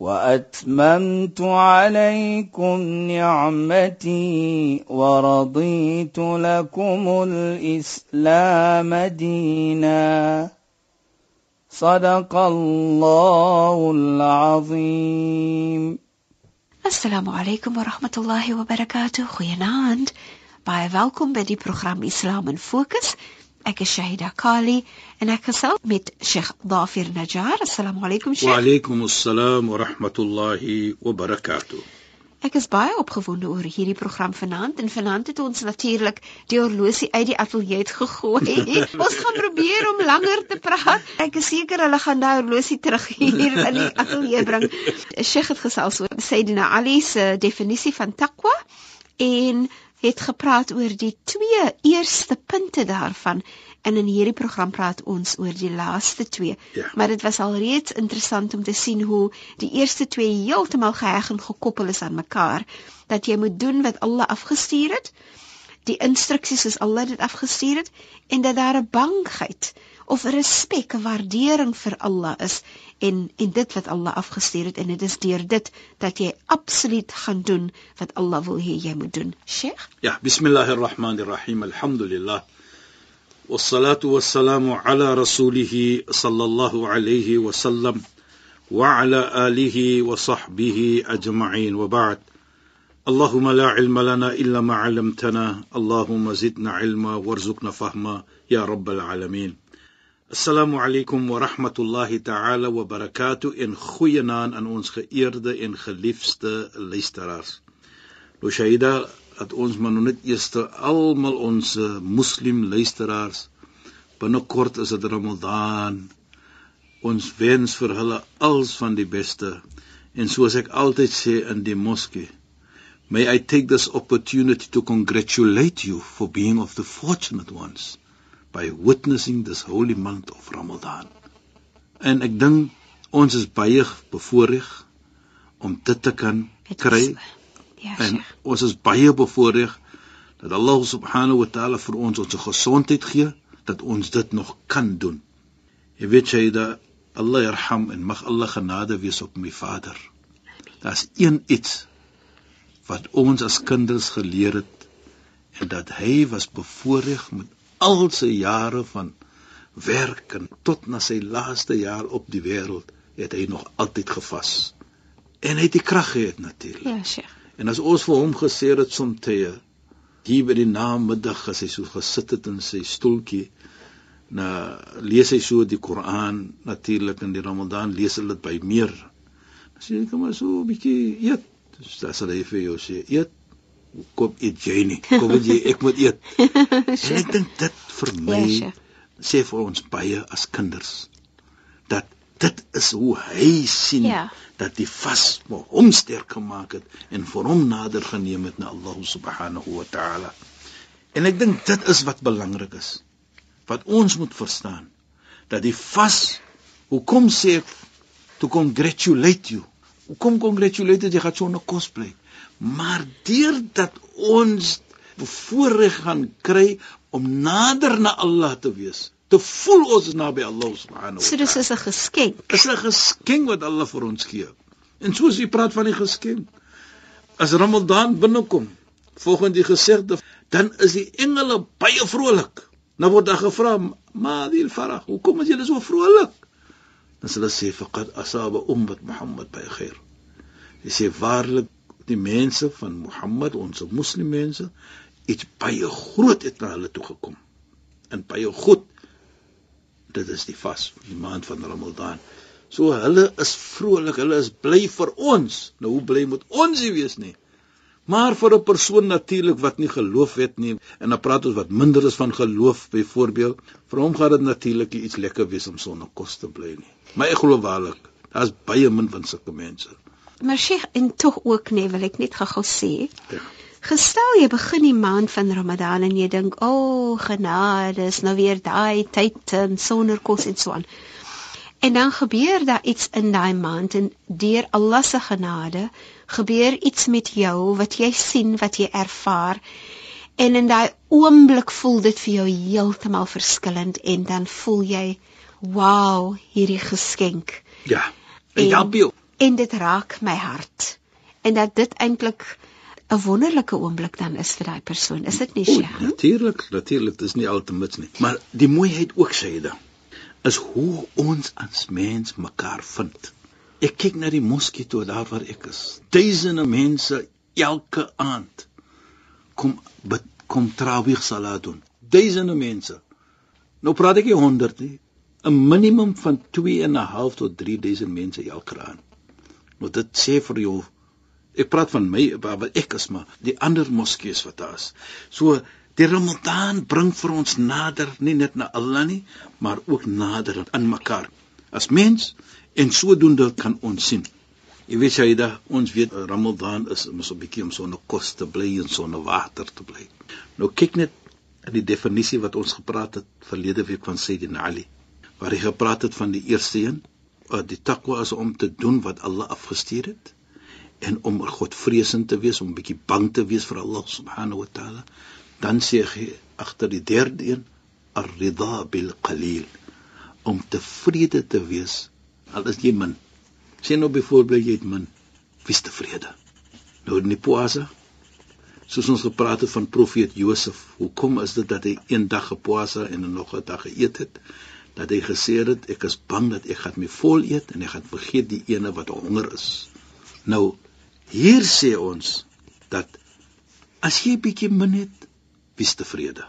وأتممت عليكم نعمتي ورضيت لكم الإسلام دينا. صدق الله العظيم. السلام عليكم ورحمة الله وبركاته. خيانات باي welkom bij die program Islam in Focus. Ek is Shahida Kali en ek gesels met Sheikh Dafir Najjar. Assalamu alaykum Sheikh. Wa alaykum assalam wa rahmatullahi wa barakatuh. Ek is baie opgewonde oor hierdie program vanaand en vanaand het ons natuurlik die horlosie uit die ateljee gegooi. ons gaan probeer om langer te praat. Ek is seker hulle gaan daai horlosie terug hier in die ateljee bring. Sheikh het gesels oor Sayyidina Ali se definisie van taqwa en het gepraat oor die twee eerste punte daarvan en in hierdie program praat ons oor die laaste twee. Ja. Maar dit was al reeds interessant om te sien hoe die eerste twee heeltemal geheg en gekoppel is aan mekaar. Dat jy moet doen wat Allah afgestuur het, die instruksies soos Allah dit afgestuur het en dat daar 'n bangheid of respek, 'n waardering vir Allah is en en dit wat Allah afgestuur het en dit is deur dit dat jy absoluut gaan doen wat Allah wil hê jy moet doen. Sheikh? Ja, bismillahir rahmanir rahim. Alhamdulillah. والصلاة والسلام على رسوله صلى الله عليه وسلم وعلى آله وصحبه أجمعين وبعد اللهم لا علم لنا إلا ما علمتنا اللهم زدنا علما وارزقنا فهما يا رب العالمين Assalamu alaykum wa rahmatullahi ta'ala wa barakatuh en goeienaand aan ons geëerde en geliefde luisteraars. Nou Shaida, dat ons maar nog net eers almal ons moslim luisteraars binnekort is dit Ramadan. Ons wens vir hulle alles van die beste. En soos ek altyd sê in die moskee, may I take this opportunity to congratulate you for being of the fortunate ones by witnessing this holy month of Ramadan. En ek dink ons is baie bevoordeel om dit te kan kry. Ja, en ons is baie bevoordeel dat Allah subhanahu wa ta'ala vir ons ons gesondheid gee dat ons dit nog kan doen. Jy weet jy dat Allah yarham en mag Allah genade wees op my vader. Daar's een iets wat ons as kinders geleer het en dat hy was bevoordeel met al sy jare van werk en tot na sy laaste jaar op die wêreld het hy nog altyd gevas. En hy het die krag gehad natuurlik. Ja, Sheikh. En as ons vir hom gesê het somtye hier by die namiddag as hy so gesit het in sy stoeltjie na lees hy so die Koran natuurlik in die Ramadan lees hulle dit by meer. Dan sê ek maar so 'n bietjie eet. Dus dan sal hy vir jou sê eet kom eet jy nie. Kom jy ek moet eet. en ek dink dit vir my Ja, Sheikh. sê vir ons baie as kinders dat dit is hoe hy sien Ja. dat die vas hom sterk gemaak het en vir hom nader geneem het na Allah subhanahu wa ta'ala. En ek dink dit is wat belangrik is. Wat ons moet verstaan dat die vas hoekom sê ek to congratulate you. Hoekom congratulate jy gaan so 'n kos bly? Maar deurdat ons bevoorreg gaan kry om nader na Allah te wees, te voel ons is naby Allah subhanahu wa So ta'ala. dis is 'n geskenk. Dis 'n geskenk wat Allah vir ons gee. En soos jy praat van die geskenk, as Ramadan binnekom, volgens die gesegde, dan is die engele baie vrolik. Nou word daar gevra, "Madil farah, hoekom is julle so vrolik?" Dan sê hulle sê, "Faqad asaba ummat Muhammad by khair." Hy sê waarlik die mense van Mohammed, ons moslimmense, iets baie groot het na hulle toe gekom. En baie goed. Dit is die vas, die maand van Ramadan. So hulle is vrolik, hulle is bly vir ons. Nou hoe bly moet ons nie wees nie? Maar vir 'n persoon natuurlik wat nie geloof het nie en dan praat ons wat minder is van geloof byvoorbeeld, vir hom gaan dit natuurlik iets lekker wees om sonder kos te bly nie. Maar ek glo waarlik, daar's baie min van sulke mense. Maar Sheikh en tog ook nee, wil ek net gou-gou sê. Ja. Gestel jy begin die maand van Ramadan en jy dink, "O, oh, genade, is nou weer daai tyd um, sonder kos en so aan." En dan gebeur daar iets in daai maand en deur Allah se genade gebeur iets met jou wat jy sien, wat jy ervaar. En in daai oomblik voel dit vir jou heeltemal verskillend en dan voel jy, "Wow, hierdie geskenk." Ja. En help jou. En dit raak my hart. En dat dit eintlik 'n wonderlike oomblik dan is vir daai persoon. Is dit nie, Sheikh? Natuurlik, natuurlik, dis nie altemits nie. Maar die mooiheid ook sê dit is hoe ons as mens mekaar vind. Ek kyk na die moskee toe daar waar ek is. Duisende mense elke aand kom kom trawih salat doen. Duisende mense. Nou praat ek nie 100 nie. 'n Minimum van 2 en 'n half tot 3000 mense elke aand. Nou dit sê vir jou ek praat van my wat ek is maar die ander moskees wat daar is. So die Ramadan bring vir ons nader nie net na Allah nie, maar ook nader aan mekaar as mens en sodoende kan ons sien. Jy weet jy da ons weet Ramadan is mos 'n bietjie om sonder kos te bly en sonder water te bly. Nou kyk net in die definisie wat ons gepraat het verlede week van Sayyidina Ali waar hy gepraat het van die eerste een, die takwa is om te doen wat Allah afgestuur het en om Godvreesend te wees, om 'n bietjie bang te wees vir Allah subhanahu wa taala. Dan sê hy agter die derde een ar-ridha bil qalil om tevrede te wees al is jy min. Sê nou byvoorbeeld jy het min, wees tevrede. Nou in die poasa soos ons gepraat het van profeet Josef, hoekom is dit dat hy een dag gepoasa en nog 'n dag geëet het? Dat hy gesê het ek is bang dat ek gaan my vol eet en ek gaan vergeet die ene wat honger is. Nou Hier sê ons dat as jy bietjie min het, wees tevrede.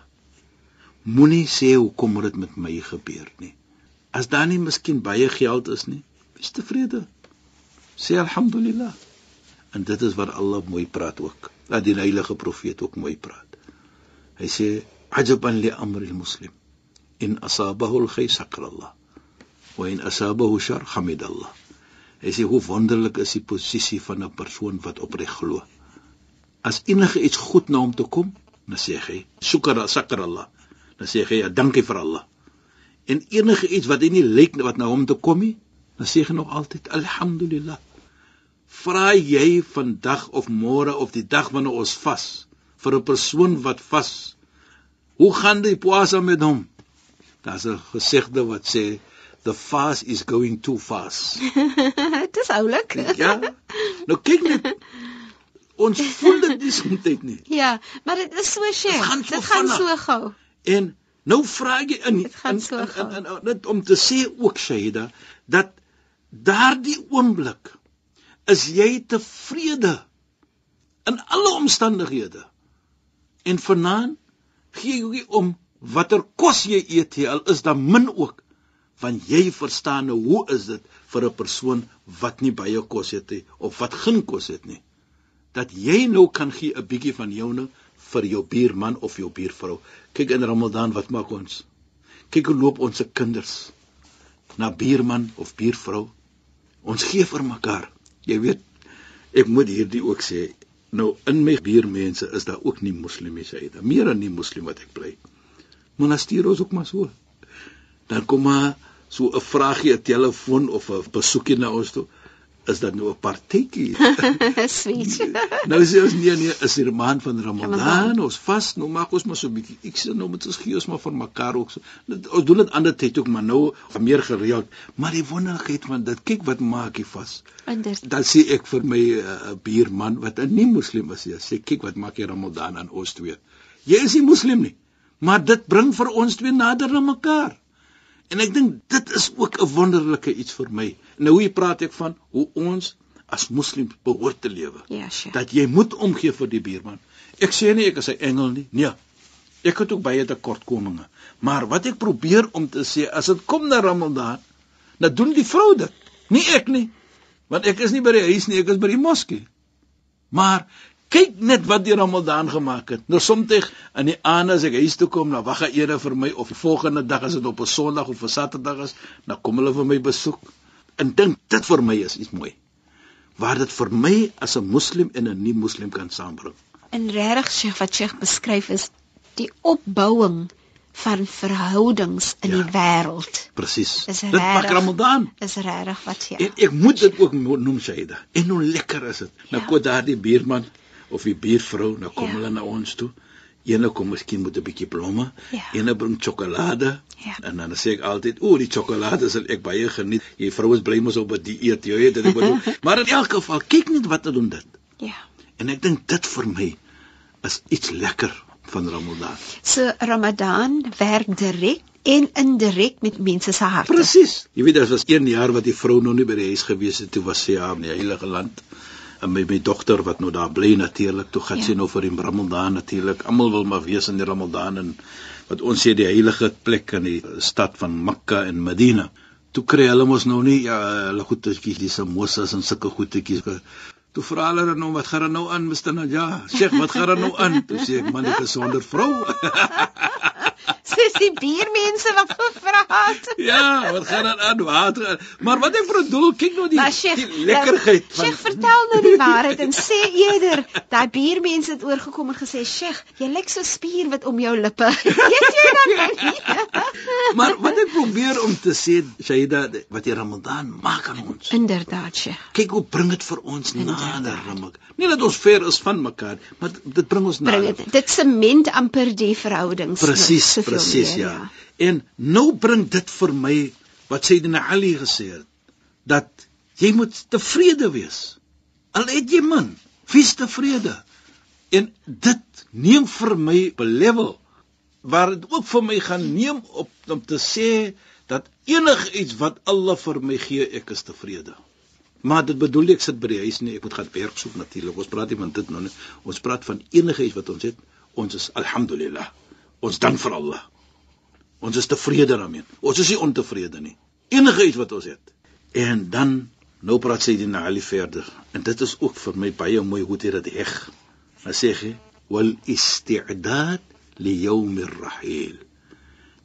Moenie sê hoekom het dit met my gebeur nie. As daar nie miskien baie geld is nie, wees tevrede. Sê alhamdulillah. En dit is wat Allah mooi praat ook. Dat die heilige profeet ook mooi praat. Hy sê ajaban li amri al-muslim in asabahu al-khayr sakrallah wa in asabahu shar hamidallah. Hy sê hoe wonderlik is die posisie van 'n persoon wat opreg glo. As enige iets goed na hom toe kom, dan sê hy, "Shukra sakra Allah." Dan sê hy, "Ja, dankie vir Allah." En enige iets wat hy nie lyk wat na hom toe kom nie, dan sê hy nog altyd, "Alhamdulillah." Vra jy vandag of môre of die dag wanneer ons vas vir 'n persoon wat vas, hoe gaan die poasa met hom? Daar's 'n gesegde wat sê the fast is going too fast. Dit is oulik. ja. Nou kyk net. Ons voel dit nie soms nie. Ja, maar dit is so skerp. gaan so Dit gaan so gou. En nou vra ek in Dit gaan in- so in- gou. in- in- net om te sê ook Shaida dat daardie oomblik is jy tevrede in alle omstandighede. En vanaand gee jy om watter kos jy eet nie, al is daar min ook, want jy verstaan nou hoe is dit vir 'n persoon wat nie baie kos het nie of wat geen kos het nie. Dat jy nou kan gee 'n bietjie van joune vir jou buurman of jou buurvrou. Kyk in Ramadan wat maak ons? Kyk hoe loop ons se kinders na buurman of buurvrou. Ons gee vir mekaar. Jy weet, ek moet hierdie ook sê. Nou in my buurmense is daar ook nie moslimies uit. Meer as nie moslim wat ek bly. Monastier is ook maar so. Dan kom maar so 'n vraagie, 'n telefoon of 'n besoekie na ons toe. Is dat nou 'n partytjie? Sweet. nou sê ons nee nee, is die maand van Ramadan, Ramadan. ons vas, nou maak ons maar so 'n bietjie. Ek sê nou met ons gee ons maar vir mekaar ook so. Dit, ons doen dit ander tyd ook, maar nou meer gereeld. Maar die wonderlikheid van dit, kyk wat maak jy vas. Inderdaad. Dan sê ek vir my uh, buurman wat 'n nie moslim is, ja, sê kyk wat maak jy Ramadan aan ons twee. Jy is nie moslim nie, maar dit bring vir ons twee nader aan mekaar. En ek dink dit is ook 'n wonderlike iets vir my. Nou hier praat ek van hoe ons as moslims behoort te lewe. Ja, sure. Dat jy moet omgee vir die buurman. Ek sê nie ek is 'n engel nie. Nee. Ek het ook baie tekortkominge. Maar wat ek probeer om te sê, as dit kom na Ramadan, dan doen die vrou dit, nie ek nie. Want ek is nie by die huis nie, ek is by die moskee. Maar kyk net wat die Ramadan gemaak het. Nou soms in die aand as ek huis toe kom, dan wag 'n ere vir my of die volgende dag as dit op 'n Sondag of 'n Saterdag is, dan kom hulle vir my besoek. En dink dit vir my is iets mooi. waar dit vir my as 'n moslim en 'n nie-moslim kan saambring. En regtig Sheikh wat Sheikh beskryf is die opbouing van verhoudings in Ja. die wêreld. Presies. Dit maak Ramadan. Is regtig wat ja. En ek moet dit ook noem Shaida. En hoe lekker is dit. Nou Ja. kom daardie buurman of die buurvrou, nou kom Ja. hulle na ons toe. Ene kom miskien met 'n bietjie blomme, Ja. ene bring sjokolade. Ja. En dan sê ek altyd, "O, die sjokolade sal ek baie geniet." Jy vrouens bly mos op 'n dieet, jy weet dit ek bedoel. maar in elk geval, kyk net wat hulle doen dit. Ja. En ek dink dit vir my is iets lekker van Ramadan. So Ramadan werk direk en indirek met mense se harte. Presies. Jy weet daar was een jaar wat die vrou nog nie by die huis gewees het toe was sy ja in die heilige land. En my my dogter wat nou daar bly natuurlik, toe gaan Ja. sy nou vir die Ramadan natuurlik. Almal wil maar wees in die Ramadan en wat ons sê die heilige plek in die stad van Mekka en Medina. Toe kry hulle mos nou nie ja, hulle goedetjies, die samosas en sulke goedetjies. Toe vra hulle dan nou wat gaan er nou aan Mr. Najah? Sheikh, wat gaan er nou aan? Toe sê ek man, ek is sonder vrou. Dis die buurmense wat gevra het. Ja, wat gaan er aan water? Maar wat ek bedoel, kyk nou die, Maar Sheikh, die lekkerheid van Sheikh, vertel nou die waarheid en sê eerder daai buurmense het oorgekom en gesê, "Sheikh, jy lyk so spier wat om jou lippe." Weet jy dan nie? Maar wat ek probeer om te sê, Shaida, wat die Ramadan maak aan ons. Inderdaad, Sheikh. Kyk hoe bring dit vir ons Inderdaad. nader aan mekaar. Nie dat ons ver is van mekaar, maar dit bring ons Bring nader. dit. Dit sement amper die verhoudings. Presies, soveel presies meer, ja. En nou bring dit vir my wat Sayyidina Ali gesê het dat jy moet tevrede wees. Al het jy min, wees tevrede. En dit neem vir my level waar dit ook vir my gaan neem op om te sê dat enigiets wat Allah vir my gee, ek is tevrede. Maar dit bedoel ek sit by die huis nie, ek moet gaan werk soek natuurlik. Ons praat nie van dit nou nie. Ons praat van enigiets wat ons het. Ons is alhamdulillah. Ons dank vir Allah. Ons is tevrede daarmee. Ons is nie ontevrede nie. Enige iets wat ons het. En dan nou praat Sayyidina Ali verder. En dit is ook vir my baie mooi hoe dit dit heg. Dan sê hy: "Wal isti'dad li yawm ar-rahil."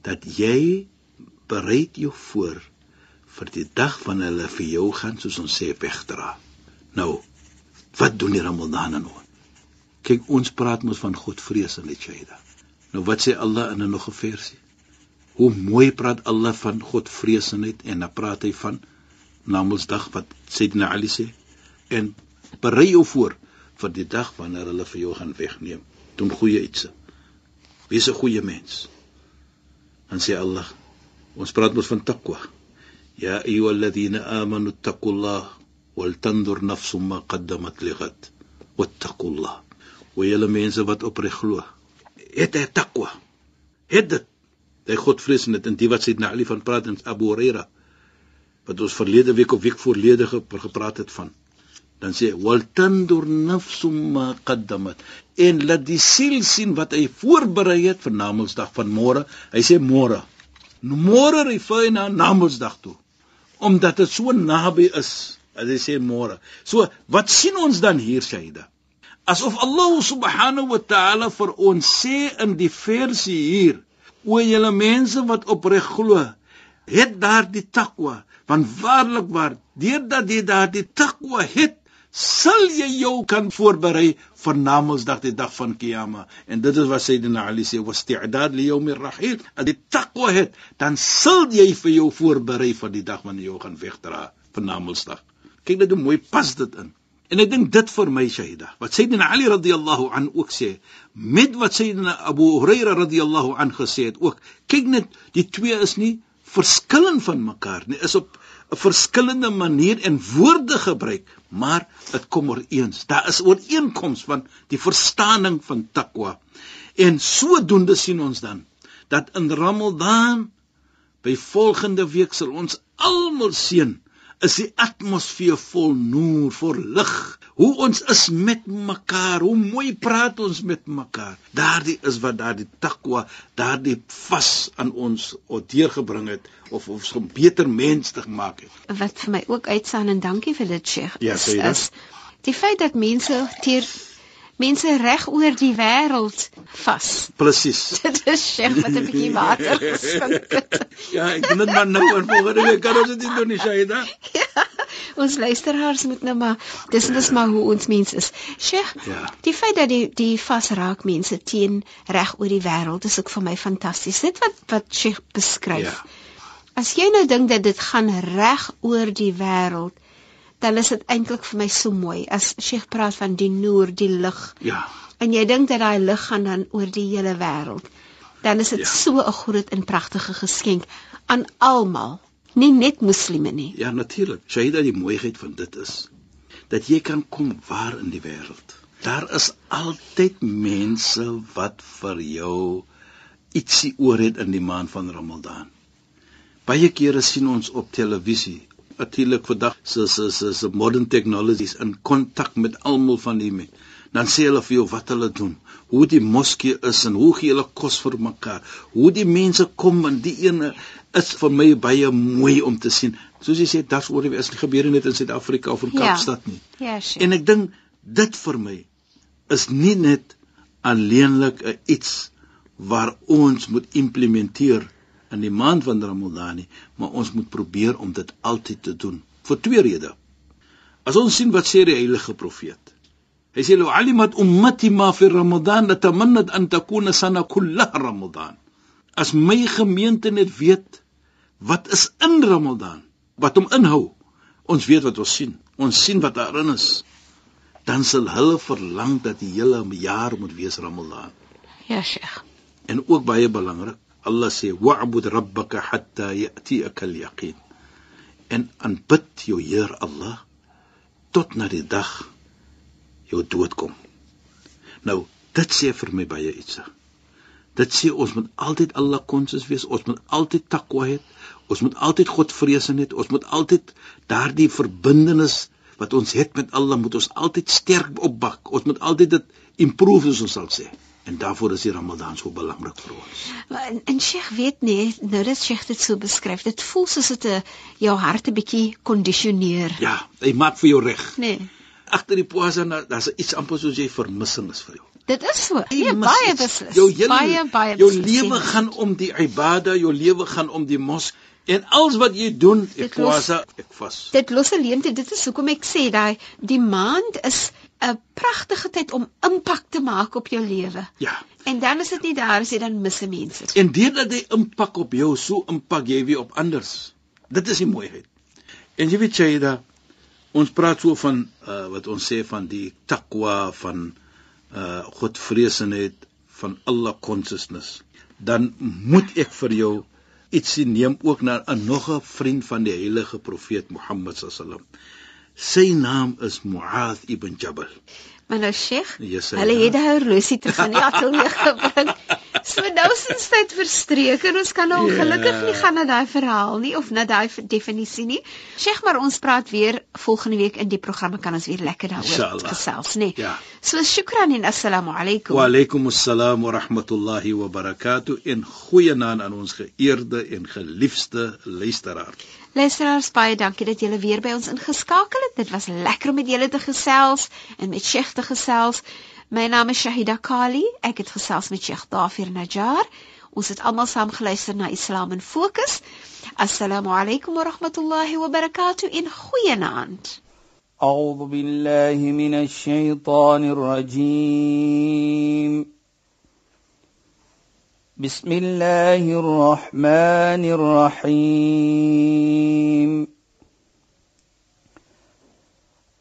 Dat jy bereid jou voor vir die dag wanneer hulle vir jou gaan soos ons sê wegdra. Nou, wat doen die Ramadan nou? Kyk, ons praat mos van Godvrees in die Shaida. Nou wat sê Allah in 'n nog 'n versie? Hoe mooi praat Allah van Godvreesenheid en dan praat hy van Namedsdag wat Sayyidina Ali sê en berei jou voor vir die dag wanneer hulle vir jou gaan wegneem. Doen goeie iets. Wees 'n goeie mens. Dan sê Allah, ons praat mos van taqwa. Ya ayyuhalladhina amanu taqullah wal tandur nafsum ma qaddamat lighad. Wattaqullah. Julle mense wat opreg glo, het hy taqwa. Het dit. Hy Godvrees en die wat sê na Ali van praat en Abu Huraira wat ons verlede week of week voorlede ge, gepraat het van. Dan sê wal tandur nafsum ma qaddamat en laat die siel sien wat hy voorberei het vir Namedsdag van môre. Hy sê môre. Môre hy na Namedsdag toe omdat dit so naby is. As hy sê môre. So wat sien ons dan hier Shaida? Asof Allah subhanahu wa ta'ala vir ons sê in die versie hier, o julle mense wat opreg glo, het daardie takwa, want waarlik waar, deurdat jy daardie takwa het, sal jy jou kan voorberei vir Namedsdag die dag van Kiyama. En dit is wat Sayyidina Ali sê, "Wasti'dad li yawm ar-rahil." As jy takwa het, dan sal jy vir jou voorberei vir die dag wanneer jy jou gaan wegdra vir Namedsdag. Kyk net hoe mooi pas dit in. En ek dink dit vir my Shaida. Wat Sayyidina Ali radhiyallahu an ook sê, met wat Sayyidina Abu Huraira radhiyallahu an gesê het ook. Kyk net, die twee is nie verskillend van mekaar nie. Is op 'n verskillende manier en woorde gebruik, maar dit kom ooreens. Daar is ooreenkoms van die verstaaning van takwa. En sodoende sien ons dan dat in Ramadan by volgende week sal ons almal sien is die atmosfeer vol noor, vol lig. Hoe ons is met mekaar, hoe mooi praat ons met mekaar. Daardie is wat daardie takwa, daardie vas aan ons deurgebring het of ons 'n beter mens te maak het. Wat vir my ook uitstaan en dankie vir dit Sheikh. Ja, is- sê dit? is Die feit dat mense teer mense reg oor die wêreld vas. Presies. Dit is Sheikh wat 'n bietjie water geskink het. Ja, ek doen dit maar nou en volgende week kan ons dit doen Shaida. Ja, ons luisteraars moet nou maar dis dis maar hoe ons mens is. Sheikh, Ja. die feit dat die die vasraak mense teen reg oor die wêreld is ook vir my fantasties. Dit wat wat Sheikh beskryf. Ja. As jy nou dink dat dit gaan reg oor die wêreld, dan is dit eintlik vir my so mooi as Sheikh praat van die noor, die lig. Ja. En jy dink dat daai lig gaan dan oor die hele wêreld. Dan is dit Ja. so 'n groot en pragtige geskenk aan almal, nie net moslime nie. Ja, natuurlik. Shaida die mooiheid van dit is dat jy kan kom waar in die wêreld. Daar is altyd mense wat vir jou ietsie oor het in die maand van Ramadan. Baie kere sien ons op televisie natuurlik vandag se se se se modern technologies in kontak met almal van die mense. Dan sê hulle vir jou wat hulle doen, hoe die moskee is en hoe gee hulle kos vir mekaar. Hoe die mense kom en die ene is vir my baie mooi om te sien. Soos jy sê, daar's oor is gebeur net in Suid-Afrika of in Ja. Kaapstad nie. Ja, Sheikh. En ek dink dit vir my is nie net alleenlik 'n iets waar ons moet implementeer in die maand van Ramadan nie, maar ons moet probeer om dit altyd te doen vir twee redes. As ons sien wat sê die heilige profeet. Hy sê: "Law alimat ummati ma fi Ramadan latamannat an takuna sana kullaha Ramadan." As my gemeente net weet wat is in Ramadan, wat hom inhou. Ons weet wat ons sien. Ons sien wat daarin is. Dan sal hulle verlang dat die hele jaar moet wees Ramadan. Ja, Sheikh. En ook baie belangrik, Allah sê wa'bud rabbaka hatta ya'tiyaka al-yaqin. En aanbid jou Heer Allah tot na die dag jou dood kom. Nou, dit sê vir my baie iets. Dit sê ons moet altyd Allah konsens wees, ons moet altyd takwa hê, ons moet altyd God vrees hê, ons moet altyd daardie verbintenis wat ons het met Allah moet ons altyd sterk opbak. Ons moet altyd dit improve soos ons sal sê. En daarvoor is die Ramadan so belangrik vir ons. En, en Sheikh weet nie, nou dat Sheikh dit so beskryf, dit voel soos dit 'n jou hart 'n bietjie kondisioneer. Ja, hy maak vir jou reg. Nee. Agter die poasa daar's iets amper soos jy vermissing is vir jou. Dit is so. Jy Nee, mis baie iets. beslis. Jou hele baie baie jou lewe gaan om die ibada, jou lewe gaan om die mos en alles wat jy doen, ek poasa, ek vas. Dit los 'n leemte. Dit is hoekom ek sê daai die maand is 'n pragtige tyd om impak te maak op jou lewe. Ja. En dan is dit nie daar as jy dan mis mense. En deurdat hy impak op jou, so impak jy weer op anders. Dit is die mooiheid. En jy weet Shaida, ons praat so van uh, wat ons sê van die takwa van uh godvreesenheid van Allah consciousness. Dan moet ek vir jou ietsie neem ook na 'n nog 'n vriend van die heilige profeet Mohammed sallam. Sy naam is Muad ibn Jabal. Maar nou Sheikh, Yes, hulle het daai horlosie terug in die ateljee gebring. So nou sins tyd verstreek en ons kan nou Ja. ongelukkig nie gaan na daai verhaal nie of na daai definisie nie. Sheikh, maar ons praat weer volgende week in die programme kan ons weer lekker daaroor gesels, nê. Ja. So shukran en assalamu alaykum. Wa alaykum assalam wa rahmatullahi wa barakatuh en goeie naam aan ons geëerde en geliefde luisteraar. Luisteraars, baie dankie dat julle weer by ons ingeskakel het. Dit was lekker om met julle te gesels en met Sheikh te gesels. My naam is Shahida Kali. Ek het gesels met Sheikh Dafir Najjar. Ons het almal saam geluister na Islam in Fokus. Assalamu alaykum wa rahmatullahi wa barakatuh in goeie naand. أعوذ بالله من الشيطان الرجيم بسم الله الرحمن الرحيم